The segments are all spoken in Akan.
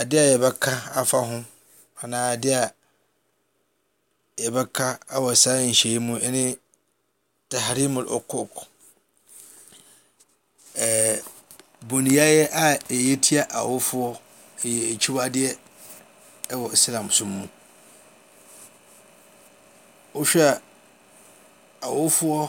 Adeɛ a yɛbɛka afa ho anaa adeɛ a yɛbɛka wɔ saa nhyɛ yi mu ne tahrim al-uquq ɛɛ boniayɛ a ɛyɛ tia awofoɔ ɛyɛ akyiwadeɛ wɔ islam so mu wohwɛ a awofoɔ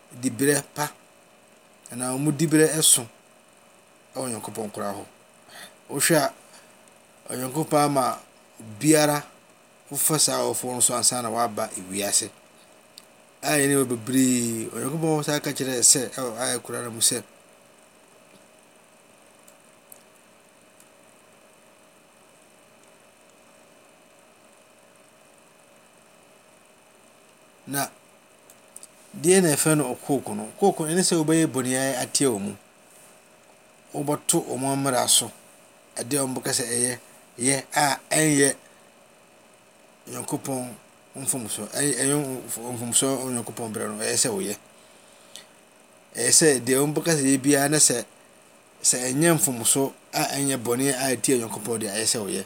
diberɛ pa anaa wɔn diberɛ so wɔ Onyankopɔn koraa hɔ. Wohwɛ a, Onyankopɔn ama obiara foforɔ saa ɔfoɔ no so ansa na waba wiase. A yɛne wɔ bebree, Onyankopɔn saa ka kyerɛ sɛ ɛwɔ ayɛ koraa no mu sɛ, na Deɛn na yɛfrɛ no ɔkooko no? Ɔkooko ɛne sɛ wobɛyɛ boniayɛ atia wɔn mu. Wobɛto wɔn mmara so. Ɛdeɛ wɔn bɛka sɛ ɛyɛ yɛ a ɛnyɛ Nyankopɔn mfomsoɔ ɛyɛ ɛyɛ mfomsoɔ wɔ Nyankopɔn berɛ no ɛyɛ sɛ woyɛ. Ɛyɛ sɛ deɛ wɔn bɛka sɛ yɛ biara ne sɛ sɛ ɛnyɛ mfomsoɔ a ɛnyɛ bɔne a ɛtia Nyankopɔn deɛ ɛyɛ sɛ woyɛ.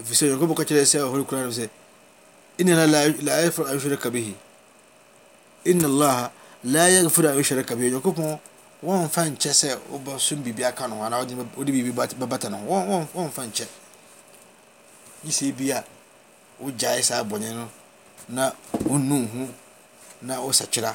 Efisɛ Onyankopɔn ka kyerɛɛ saa ɔhɔre kuraa no sɛ, Inna Allaha laa yaghfiru an yushraka bihi, Inna Allaha laa yaghfiru an yushraka bihi, Onyankopɔn wɔmfa nkyɛ sɛ wobɛsom biribi aka no ho anaa wode biribi bɛbata ne ho, wɔmfa nkyɛ. Gye sɛ bi a wogyae saa bɔne no na wonu ho na wosakyera.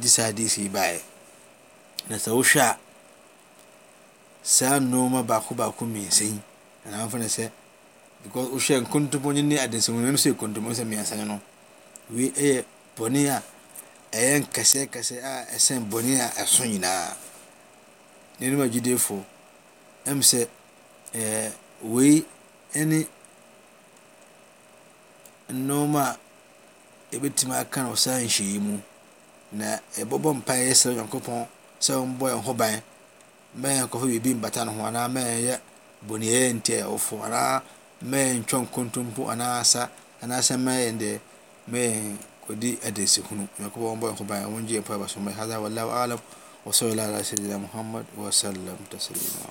DCIDC yi baeɛ. Na sɛ wohwɛ a, saa nnoɔma baako baako mmiɛnsa yi anaa wɔmfa no sɛ because wohwɛ nkontompo no ne adansamuni no nso yɛ nkontompo no sɛ mmiɛnsa no no wei yɛ bɔne a ɛyɛ nkɛseɛkɛseɛ a ɛsɛn bɔne a ɛso nyinaa ne no ma gyidiefoɔ ɛm sɛ ɛɛ wei ne nnoɔma a Yebetumi aka no wɔ saa nhyiam yi mu, na yɛbɛbɔ mpae asrɛ Onyankopɔn sɛ ɔmmɔ yɛn ho ban mma yɛnkɔfa biribi mmata ne ho anaa mma yɛnyɛ bonniayɛ ntia yɛn awofo anaa mma yɛntwa nkontompo anaa asa anaasɛ mma yɛn deɛ mma yɛnkɔdi adansehunu. Onyankopɔn mmɔ yɛn ho ban. Wɔngye yɛn mpaebɔ som. Hadha wallahu a'lam wa sallallahu ala sayyidina Muhammad wa sallam taslima.